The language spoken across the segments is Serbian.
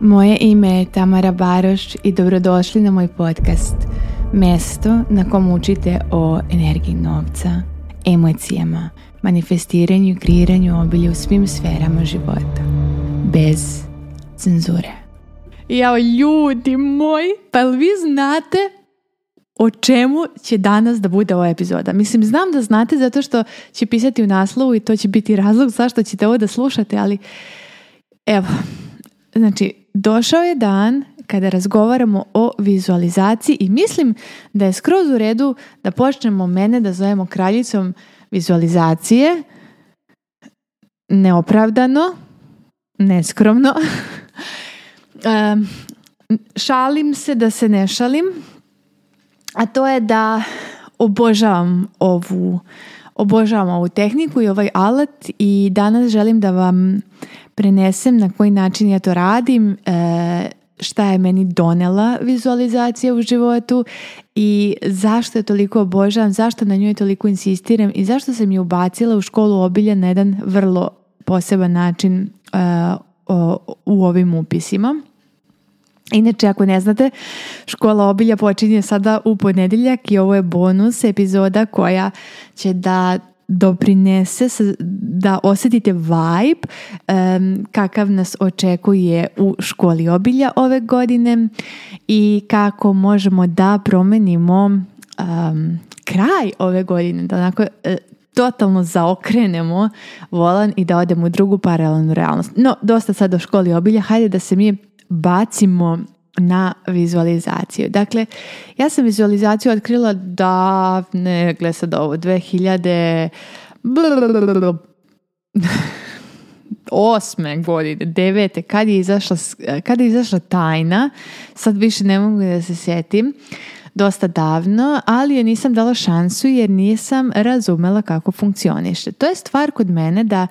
Moje ime je Tamara Baroš i dobrodošli na moj podcast. Mesto na kom učite o energiji novca, emocijama, manifestiranju i kreiranju obilja u svim sferama života. Bez cenzure. Jao ljudi moji, pa li vi znate o čemu će danas da bude ova epizoda. Mislim, znam da znate zato što će pisati u naslovu i to će biti razlog zašto ćete ovo da slušate, ali evo, znači, došao je dan kada razgovaramo o vizualizaciji i mislim da je skroz u redu da počnemo mene da zovemo kraljicom vizualizacije neopravdano, neskromno. šalim se da se ne šalim, a to je da obožavam ovu obožavam ovu tehniku i ovaj alat i danas želim da vam prenesem na koji način ja to radim, e, šta je meni donela vizualizacija u životu i zašto je toliko obožavam, zašto na njoj toliko insistiram i zašto sam je ubacila u školu obilja na jedan vrlo poseban način e, u ovim upisima. Inače, ako ne znate, škola obilja počinje sada u ponedjeljak i ovo je bonus epizoda koja će da doprinese da osjetite vibe kakav nas očekuje u školi obilja ove godine i kako možemo da promenimo kraj ove godine, da onako e, totalno zaokrenemo volan i da odemo u drugu paralelnu realnost. No, dosta sad o školi obilja, hajde da se mi bacimo na vizualizaciju. Dakle, ja sam vizualizaciju otkrila davne, gle sad ovo, 2000 osme godine, devete, kad je izašla, kad je izašla tajna, sad više ne mogu da se sjetim, dosta davno, ali je nisam dala šansu jer nisam razumela kako funkcioniše. To je stvar kod mene da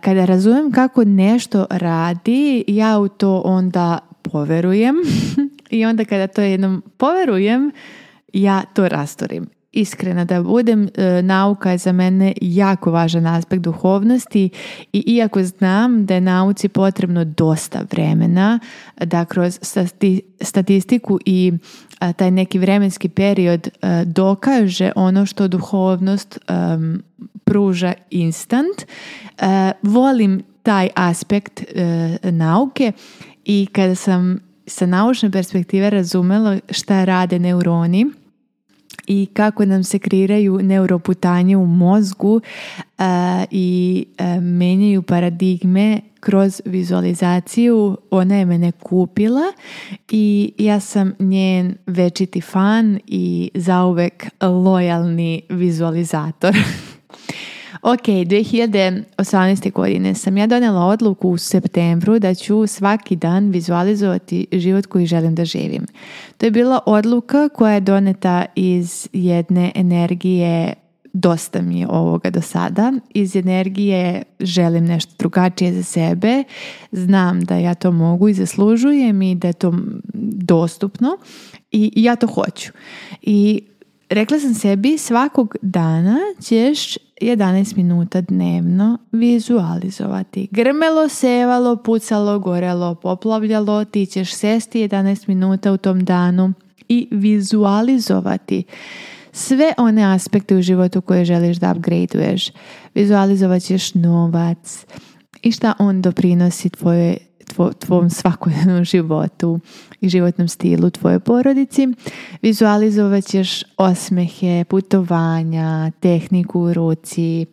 kada razumem kako nešto radi, ja u to onda poverujem i onda kada to jednom poverujem, ja to rastorim iskrena da budem, e, nauka je za mene jako važan aspekt duhovnosti i iako znam da je nauci potrebno dosta vremena da kroz statistiku i e, taj neki vremenski period e, dokaže ono što duhovnost pruža instant, volim taj aspekt nauke i kada sam sa naučne perspektive razumela šta rade neuroni i kako nam se kreiraju neuroputanje u mozgu e, i uh, menjaju paradigme kroz vizualizaciju. Ona je mene kupila i ja sam njen večiti fan i zauvek lojalni vizualizator. Ok, 2018. godine sam ja donijela odluku u septembru da ću svaki dan vizualizovati život koji želim da živim. To je bila odluka koja je doneta iz jedne energije dosta mi je ovoga do sada. Iz energije želim nešto drugačije za sebe. Znam da ja to mogu i zaslužujem i da je to dostupno i ja to hoću. I rekla sam sebi svakog dana ćeš 11 minuta dnevno vizualizovati. Grmelo, sevalo, pucalo, gorelo, poplavljalo, ti ćeš sesti 11 minuta u tom danu i vizualizovati sve one aspekte u životu koje želiš da upgradeuješ. Vizualizovat ćeš novac i šta on doprinosi tvojoj tvom svakodnevnom životu i životnom stilu tvoje porodici. Vizualizovat ćeš osmehe, putovanja, tehniku u ruci,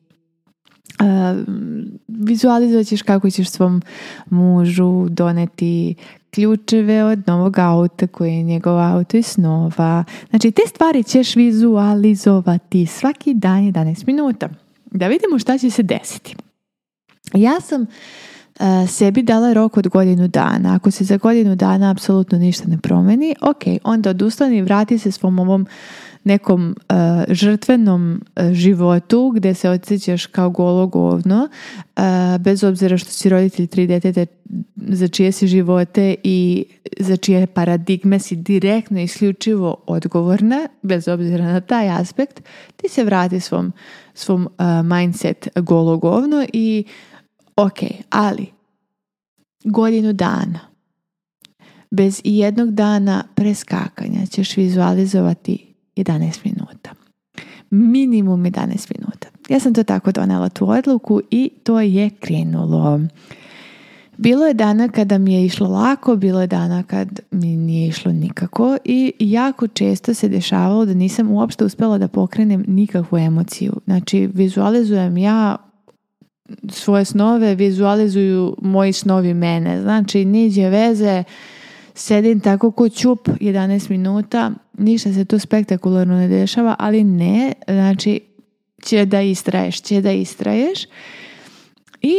vizualizovat ćeš kako ćeš svom mužu doneti ključeve od novog auta koji je njegov auto i snova. Znači te stvari ćeš vizualizovati svaki dan 11 minuta da vidimo šta će se desiti. Ja sam E, sebi dala rok od godinu dana. Ako se za godinu dana apsolutno ništa ne promeni, ok, onda odustani i vrati se svom ovom nekom e, žrtvenom e, životu gdje se osjećaš kao golo govno bez obzira što si roditelj tri djeteta za čije si živote i za čije paradigme si direktno isključivo odgovorna bez obzira na taj aspekt ti se vrati svom, svom mindset golo govno i Ok, ali godinu dana bez jednog dana preskakanja ćeš vizualizovati 11 minuta. Minimum 11 minuta. Ja sam to tako donela tu odluku i to je krenulo. Bilo je dana kada mi je išlo lako, bilo je dana kad mi nije išlo nikako i jako često se dešavalo da nisam uopšte uspjela da pokrenem nikakvu emociju. Znači, vizualizujem ja svoje snove vizualizuju moji snovi mene. Znači, niđe veze, sedim tako ko čup 11 minuta, ništa se tu spektakularno ne dešava, ali ne, znači, će da istraješ, će da istraješ. I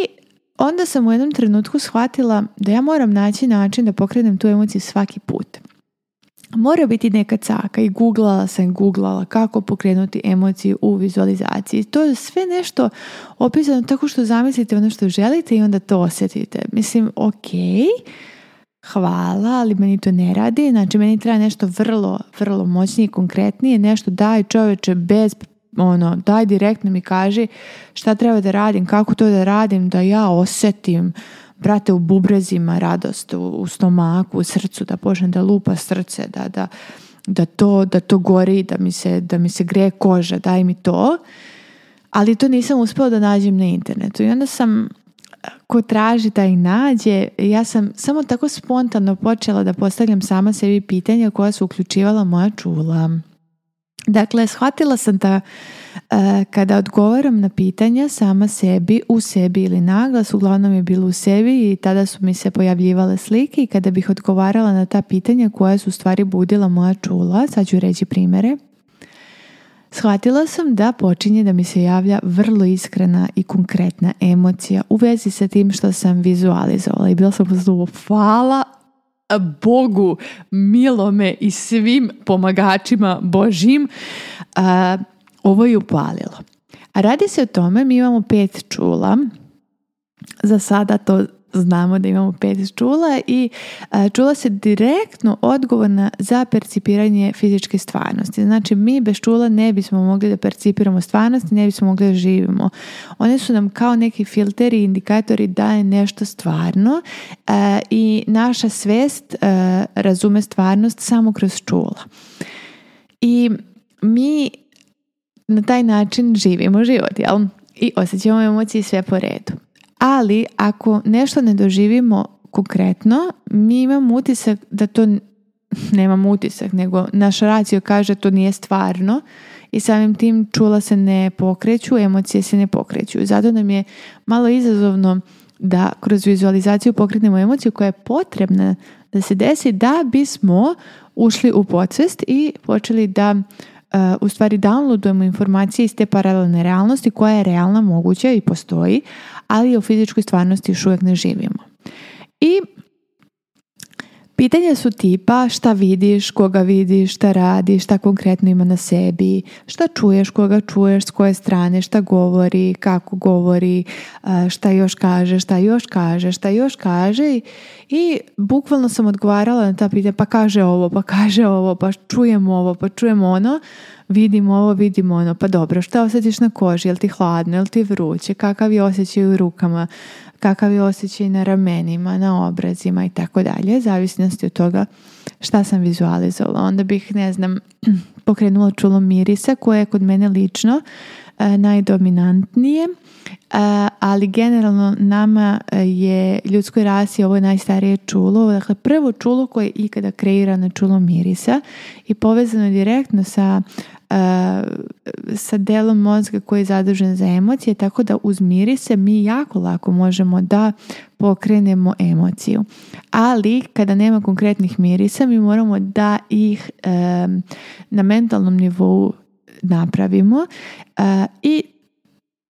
onda sam u jednom trenutku shvatila da ja moram naći način da pokrenem tu emociju svaki put. Mora biti neka caka i googlala sam, googlala kako pokrenuti emociju u vizualizaciji. To je sve nešto opisano tako što zamislite ono što želite i onda to osjetite. Mislim, ok, hvala, ali meni to ne radi. Znači, meni treba nešto vrlo, vrlo moćnije i konkretnije. Nešto daj čoveče bez ono, daj direktno mi kaži šta treba da radim, kako to da radim, da ja osetim brate, u bubrezima radost, u, stomaku, u srcu, da počnem da lupa srce, da, da, da, to, da to gori, da mi, se, da mi se greje koža, daj mi to. Ali to nisam uspjela da nađem na internetu. I onda sam, ko traži da i nađe, ja sam samo tako spontano počela da postavljam sama sebi pitanja koja su uključivala moja čula. Dakle, shvatila sam da e, kada odgovaram na pitanja sama sebi, u sebi ili naglas, uglavnom je bilo u sebi i tada su mi se pojavljivale slike i kada bih odgovarala na ta pitanja koja su stvari budila moja čula, sad ću reći primere, shvatila sam da počinje da mi se javlja vrlo iskrena i konkretna emocija u vezi sa tim što sam vizualizovala i bila sam zlu, hvala Bogu, milome i svim pomagačima Božim, ovo je upalilo. radi se o tome, mi imamo pet čula, za sada to znamo da imamo pet čula i čula e, se direktno odgovorna za percipiranje fizičke stvarnosti. Znači mi bez čula ne bismo mogli da percipiramo stvarnost, ne bismo mogli da živimo. One su nam kao neki filteri i indikatori da je nešto stvarno e, i naša svest e, razume stvarnost samo kroz čula. I mi na taj način živimo život, jel? I osjećamo emocije sve po redu ali ako nešto ne doživimo konkretno, mi imamo utisak da to, nemamo utisak, nego naš racio kaže to nije stvarno i samim tim čula se ne pokreću, emocije se ne pokreću. Zato nam je malo izazovno da kroz vizualizaciju pokrenemo emociju koja je potrebna da se desi da bismo ušli u podsvest i počeli da E, u stvari downloadujemo informacije iz te paralelne realnosti koja je realna, moguća i postoji, ali u fizičkoj stvarnosti još uvijek ne živimo. I Pitanje su tipa šta vidiš, koga vidiš, šta radiš, šta konkretno ima na sebi, šta čuješ, koga čuješ, s koje strane, šta govori, kako govori, šta još kaže, šta još kaže, šta još kaže. I bukvalno sam odgovarala na ta pitanja, pa kaže ovo, pa kaže ovo, pa čujem ovo, pa čujem ono, Vidimo ovo, vidimo ono, pa dobro, šta osjetiš na koži, jel ti hladno, jel ti vruće, kakav je osjećaj u rukama, kakav je osjećaj na ramenima, na obrazima i tako dalje, zavisnosti od toga šta sam vizualizovala. Onda bih, ne znam, pokrenula čulo mirisa koje je kod mene lično E, najdominantnije, e, ali generalno nama e, je ljudskoj rasi ovo najstarije čulo, dakle prvo čulo koje je ikada kreirano čulo mirisa i povezano direktno sa sa delom mozga koji je zadužen za emocije, tako da uz mirise mi jako lako možemo da pokrenemo emociju. Ali kada nema konkretnih mirisa, mi moramo da ih na mentalnom nivou napravimo e, i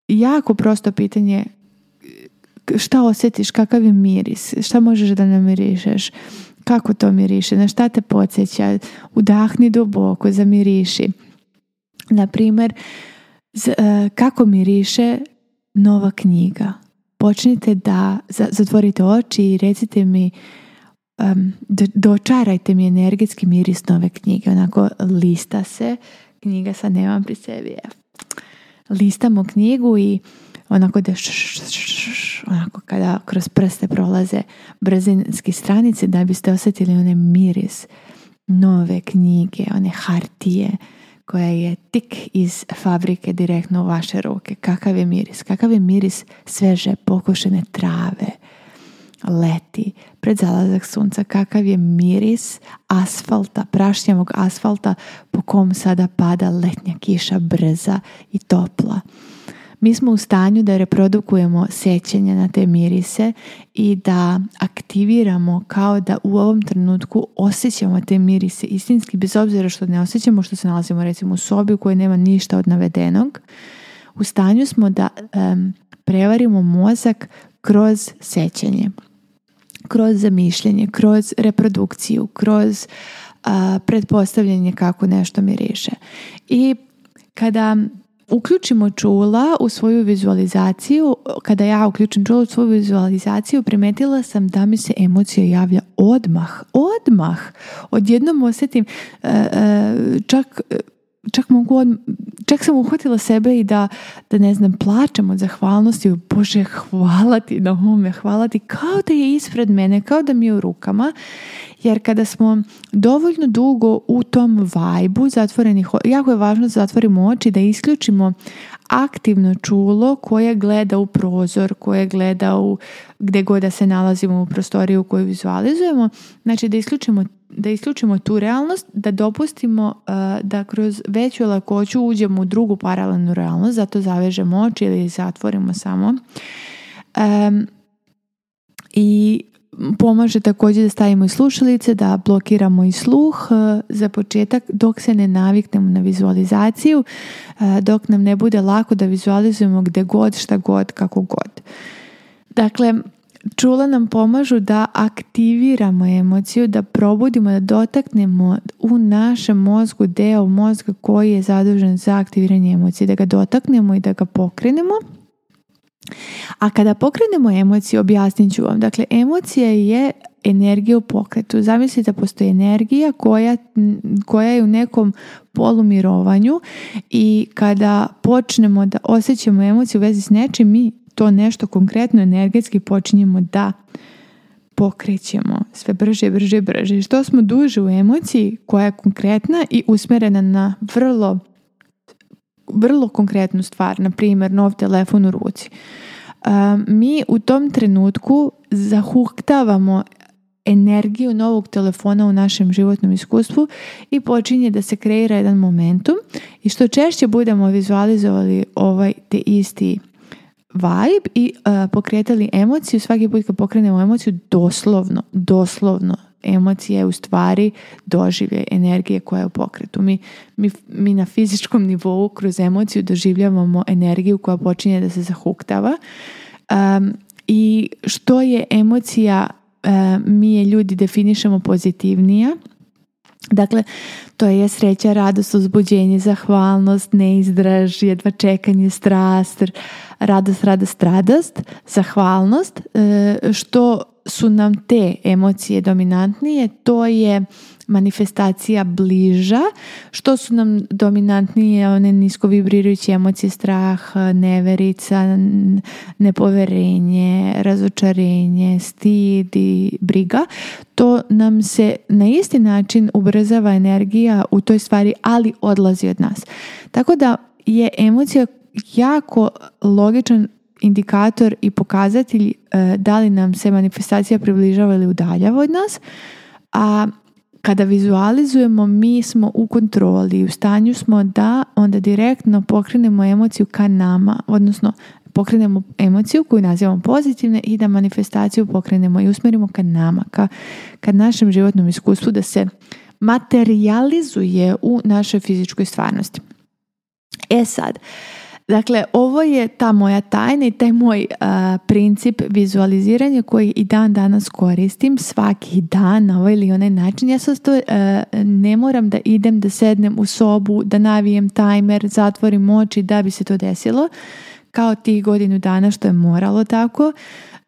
jako prosto pitanje šta osjetiš, kakav je miris, šta možeš da namirišeš, kako to miriše, na šta te podsjeća, udahni duboko, zamiriši. Naprimjer, e, kako miriše nova knjiga. Počnite da zatvorite oči i recite mi dočarajte mi energetski miris nove knjige. Onako lista se, knjiga sad nemam pri sebi. Je. Listamo knjigu i onako da onako kada kroz prste prolaze brzinski stranice da biste osjetili onaj miris nove knjige, one hartije koja je tik iz fabrike direktno u vaše ruke. Kakav je miris? Kakav je miris sveže pokošene trave? leti pred zalazak sunca kakav je miris asfalta, prašnjavog asfalta po kom sada pada letnja kiša brza i topla. Mi smo u stanju da reprodukujemo sećenje na te mirise i da aktiviramo kao da u ovom trenutku osjećamo te mirise istinski bez obzira što ne osjećamo što se nalazimo recimo u sobi u kojoj nema ništa od navedenog. U stanju smo da prevarimo mozak kroz sećenje kroz zamišljanje, kroz reprodukciju, kroz a, pretpostavljanje kako nešto mi riše I kada uključimo čula u svoju vizualizaciju, kada ja uključim čula u svoju vizualizaciju, primetila sam da mi se emocija javlja odmah, odmah. Odjednom osjetim e, e, čak čak mogu od, čak sam uhvatila sebe i da, da ne znam, plačem od zahvalnosti, bože hvala ti na ovome, hvala ti, kao da je ispred mene, kao da mi je u rukama, jer kada smo dovoljno dugo u tom vajbu zatvorenih, jako je važno da zatvorimo oči, da isključimo aktivno čulo koje gleda u prozor, koje gleda u gdje god da se nalazimo u prostoriju koju vizualizujemo, znači da isključimo da isključimo tu realnost, da dopustimo uh, da kroz veću lakoću uđemo u drugu paralelnu realnost, zato zavežemo oči ili zatvorimo samo. Um, I pomaže također da stavimo i slušalice, da blokiramo i sluh uh, za početak dok se ne naviknemo na vizualizaciju, uh, dok nam ne bude lako da vizualizujemo gdje god, šta god, kako god. Dakle, Čula nam pomažu da aktiviramo emociju, da probudimo, da dotaknemo u našem mozgu deo mozga koji je zadužen za aktiviranje emocije, da ga dotaknemo i da ga pokrenemo. A kada pokrenemo emociju, objasnit ću vam. Dakle, emocija je energija u pokretu. Zamislite da postoji energija koja, koja je u nekom polumirovanju i kada počnemo da osjećamo emociju u vezi s nečim, mi to nešto konkretno energetski počinjemo da pokrećemo sve brže, brže, brže. Što smo duže u emociji koja je konkretna i usmerena na vrlo vrlo konkretnu stvar, na primjer nov telefon u ruci. Mi u tom trenutku zahuktavamo energiju novog telefona u našem životnom iskustvu i počinje da se kreira jedan momentum i što češće budemo vizualizovali ovaj te isti vibe i e, pokretali emociju. Svaki put kad pokrenemo emociju, doslovno, doslovno, emocija je u stvari doživlje energije koja je u pokretu. Mi, mi, na fizičkom nivou kroz emociju doživljavamo energiju koja počinje da se zahuktava i što je emocija, e, mi je ljudi definišemo pozitivnija, Dakle, to je sreća, radost, uzbuđenje, zahvalnost, neizdraž, jedva čekanje, strast, radost, radost, radost, zahvalnost. E, što su nam te emocije dominantnije, to je manifestacija bliža, što su nam dominantnije one nisko vibrirajuće emocije, strah, neverica, nepoverenje, razočarenje, stid i briga, to nam se na isti način ubrzava energija u toj stvari, ali odlazi od nas. Tako da je emocija jako logičan indikator i pokazatelj e, da li nam se manifestacija približava ili udaljava od nas, a kada vizualizujemo, mi smo u kontroli, u stanju smo da onda direktno pokrenemo emociju ka nama, odnosno pokrenemo emociju koju nazivamo pozitivne i da manifestaciju pokrenemo i usmjerimo ka nama, ka, ka našem životnom iskustvu da se materializuje u našoj fizičkoj stvarnosti. E sad, Dakle, ovo je ta moja tajna i taj moj uh, princip vizualiziranja koji i dan danas koristim svaki dan na ovaj ili onaj način. Ja sad to uh, ne moram da idem, da sednem u sobu, da navijem tajmer, zatvorim oči da bi se to desilo kao tih godinu dana što je moralo tako.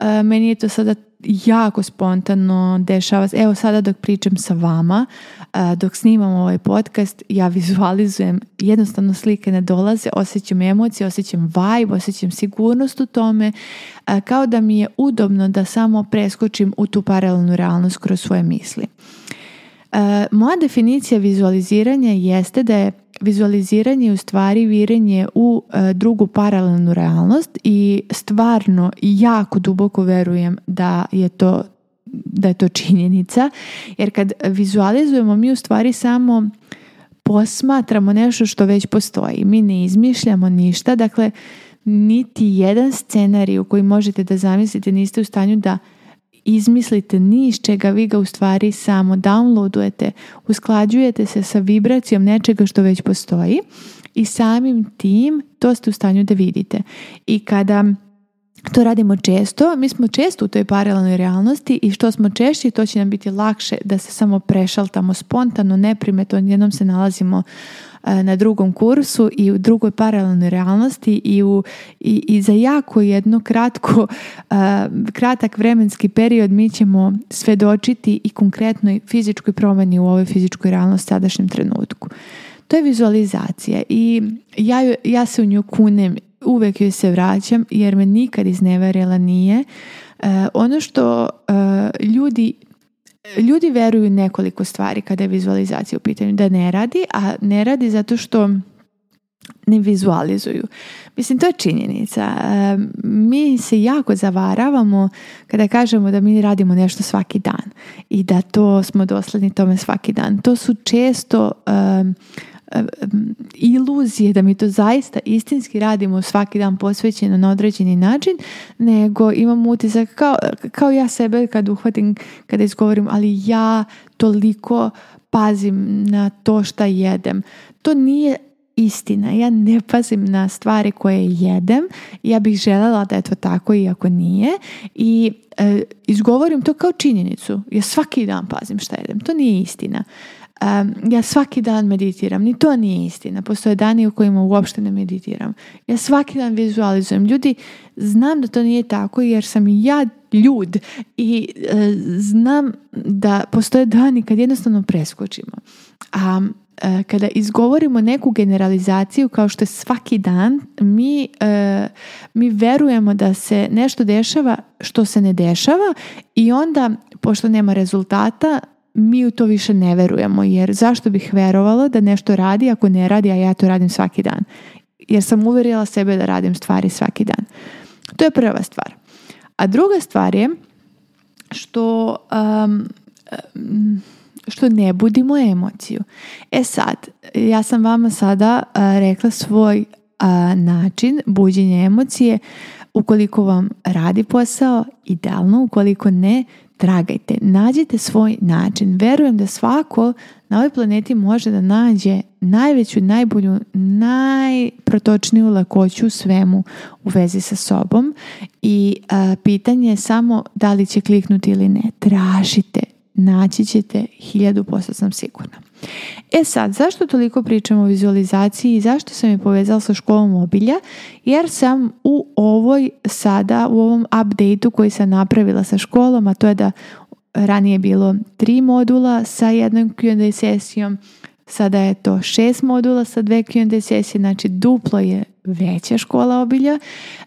E, meni je to sada jako spontano dešava. Evo sada dok pričam sa vama, e, dok snimam ovaj podcast, ja vizualizujem, jednostavno slike ne dolaze, osjećam emocije, osjećam vibe, osjećam sigurnost u tome, e, kao da mi je udobno da samo preskočim u tu paralelnu realnost kroz svoje misli. Moja definicija vizualiziranja jeste da je vizualiziranje je u stvari virenje u e, drugu paralelnu realnost i stvarno jako duboko verujem da je to da je to činjenica jer kad vizualizujemo mi u stvari samo posmatramo nešto što već postoji. Mi ne izmišljamo ništa, dakle niti jedan scenarij u koji možete da zamislite niste u stanju da izmislite niz čega vi ga u stvari samo downloadujete, usklađujete se sa vibracijom nečega što već postoji i samim tim to ste u stanju da vidite. I kada to radimo često, mi smo često u toj paralelnoj realnosti i što smo češći to će nam biti lakše da se samo prešaltamo spontano, neprimetno, jednom se nalazimo e, na drugom kursu i u drugoj paralelnoj realnosti i, u, i, za jako jedno kratko, e, kratak vremenski period mi ćemo svedočiti i konkretnoj fizičkoj promjeni u ovoj fizičkoj realnosti sadašnjem trenutku. To je vizualizacija i ja, ja se u nju kunem uvijek joj se vraćam jer me nikad izneverila nije. E, ono što e, ljudi ljudi veruju nekoliko stvari kada je vizualizacija u pitanju da ne radi, a ne radi zato što ne vizualizuju. Mislim, to je činjenica. E, mi se jako zavaravamo kada kažemo da mi radimo nešto svaki dan i da to smo dosledni tome svaki dan. To su često E, e, iluzije da mi to zaista istinski radimo svaki dan posvećeno na određeni način, nego imam utisak kao, kao ja sebe kad uhvatim, kada izgovorim, ali ja toliko pazim na to šta jedem. To nije istina. Ja ne pazim na stvari koje jedem. Ja bih željela da je to tako iako nije. I e, izgovorim to kao činjenicu. Ja svaki dan pazim šta jedem. To nije istina ja svaki dan meditiram, ni to nije istina. Postoje dani u kojima uopšte ne meditiram. Ja svaki dan vizualizujem. Ljudi, znam da to nije tako jer sam ja ljud i e, znam da postoje dani kad jednostavno preskočimo. A e, kada izgovorimo neku generalizaciju kao što je svaki dan, mi, e, mi verujemo da se nešto dešava što se ne dešava i onda, pošto nema rezultata, mi u to više ne verujemo jer zašto bih vjerovala da nešto radi ako ne radi, a ja to radim svaki dan. Jer sam uvjerila sebe da radim stvari svaki dan. To je prva stvar. A druga stvar je što, um, što ne budimo emociju. E sad, ja sam vama sada uh, rekla svoj uh, način buđenja emocije. Ukoliko vam radi posao, idealno, ukoliko ne, tragajte, nađite svoj način. Verujem da svako na ovoj planeti može da nađe najveću, najbolju, najprotočniju lakoću svemu u vezi sa sobom i pitanje je samo da li će kliknuti ili ne. Tražite, naći ćete, hiljadu posto sam sigurna. E sad, zašto toliko pričamo o vizualizaciji i zašto sam je povezala sa školom obilja? Jer sam u ovoj sada, u ovom updateu koji sam napravila sa školom, a to je da ranije je bilo tri modula sa jednom Q&A sesijom, sada je to šest modula sa dve Q&A sesije, znači duplo je veća škola obilja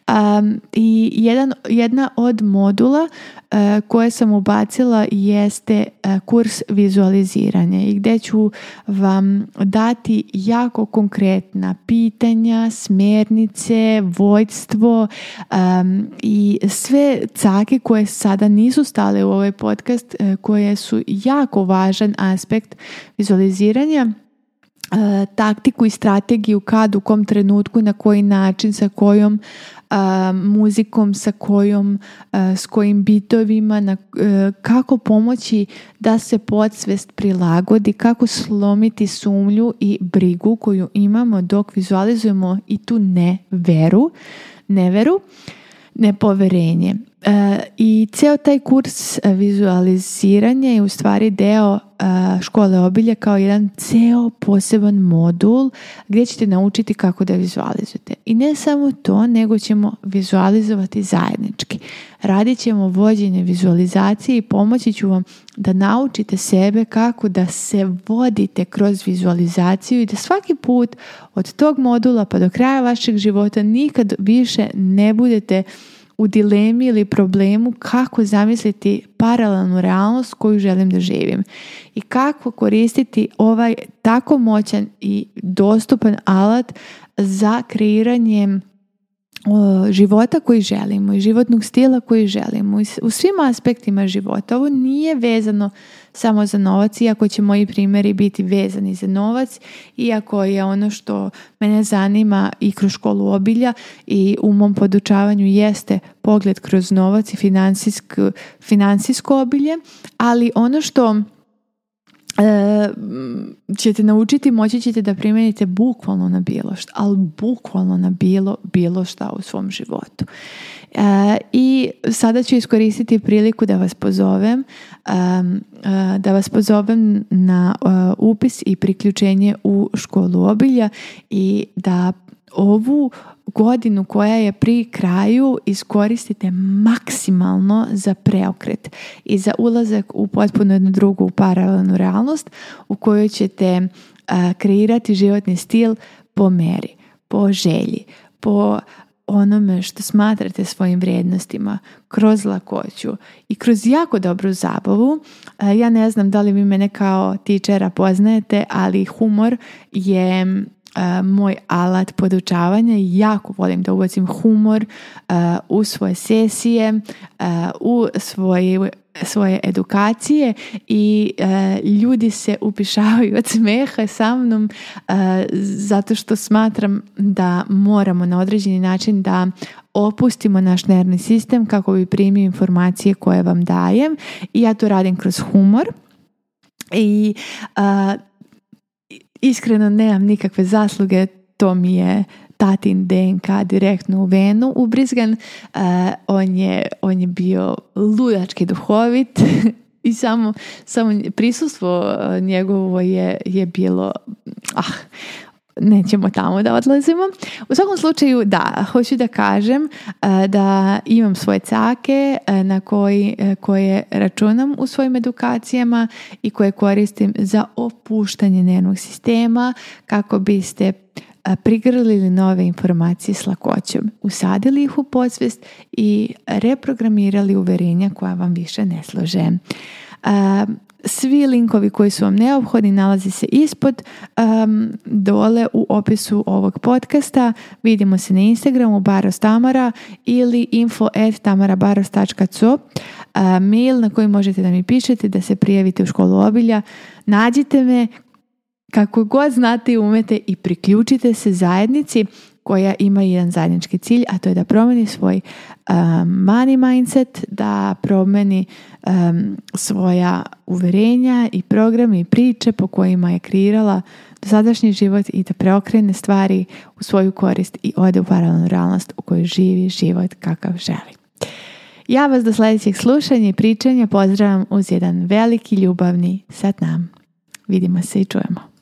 um, i jedan, jedna od modula e, koje sam ubacila jeste e, kurs vizualiziranja i gdje ću vam dati jako konkretna pitanja, smjernice, vojstvo um, i sve cake koje sada nisu stale u ovaj podcast e, koje su jako važan aspekt vizualiziranja E, taktiku i strategiju kad, u kom trenutku, na koji način, sa kojom e, muzikom, sa kojom, e, s kojim bitovima, kako pomoći da se podsvest prilagodi, kako slomiti sumlju i brigu koju imamo dok vizualizujemo i tu neveru, neveru nepoverenje. E, I ceo taj kurs e, vizualiziranja je u stvari deo e, škole obilja kao jedan ceo poseban modul gdje ćete naučiti kako da vizualizujete. I ne samo to, nego ćemo vizualizovati zajednički. Radit ćemo vođenje vizualizacije i pomoći ću vam da naučite sebe kako da se vodite kroz vizualizaciju i da svaki put od tog modula pa do kraja vašeg života nikad više ne budete u dilemi ili problemu kako zamisliti paralelnu realnost koju želim da živim i kako koristiti ovaj tako moćan i dostupan alat za kreiranje života koji želimo i životnog stila koji želimo u svim aspektima života. Ovo nije vezano samo za novac, iako će moji primjeri biti vezani za novac, iako je ono što mene zanima i kroz školu obilja i u mom podučavanju jeste pogled kroz novac i financijsko obilje, ali ono što E, ćete naučiti, moći ćete da primijenite bukvalno na bilo što, ali bukvalno na bilo, bilo šta u svom životu. E, I sada ću iskoristiti priliku da vas pozovem e, da vas pozovem na upis i priključenje u školu obilja i da ovu godinu koja je pri kraju iskoristite maksimalno za preokret i za ulazak u potpuno jednu drugu paralelnu realnost u kojoj ćete eh, kreirati životni stil po meri, po želji, po onome što smatrate svojim vrijednostima kroz lakoću i kroz jako dobru zabavu. Eh, ja ne znam da li vi mene kao tičera poznajete, ali humor je E, moj alat podučavanja jako volim da uvozim humor e, u svoje sesije, e, u svoje, edukacije i ljudi se upišavaju od smeha sa mnom zato što smatram da moramo na određeni način da opustimo naš nervni sistem kako bi primio informacije koje vam dajem i ja to radim kroz humor i Iskreno nemam nikakve zasluge, to mi je tatin DNK direktno u venu ubrizgan. Uh, on, je, on je bio ludački duhovit i samo, samo prisustvo e, njegovo je, je bilo, ah, nećemo tamo da odlazimo. U svakom slučaju, da, hoću da kažem e, da imam svoje cake e, na koji, e, koje računam u svojim edukacijama i koje koristim za opuštanje nervnog sistema kako biste prigrlili nove informacije s lakoćom, usadili ih u podsvest i reprogramirali uverenja koja vam više ne slože. Svi linkovi koji su vam neophodni nalazi se ispod dole u opisu ovog podcasta. Vidimo se na Instagramu barostamara ili info at tamarabaros.co mail na koji možete da mi pišete, da se prijavite u školu obilja. Nađite me, kako god znate umete i priključite se zajednici koja ima jedan zajednički cilj, a to je da promeni svoj um, money mindset, da promeni svoja uverenja i programe i priče po kojima je kreirala dosadašnji život i da preokrene stvari u svoju korist i ode u paralelnu realnost u kojoj živi život kakav želi. Ja vas do sljedećeg slušanja i pričanja pozdravljam uz jedan veliki ljubavni sat nam. Vidimo se i čujemo.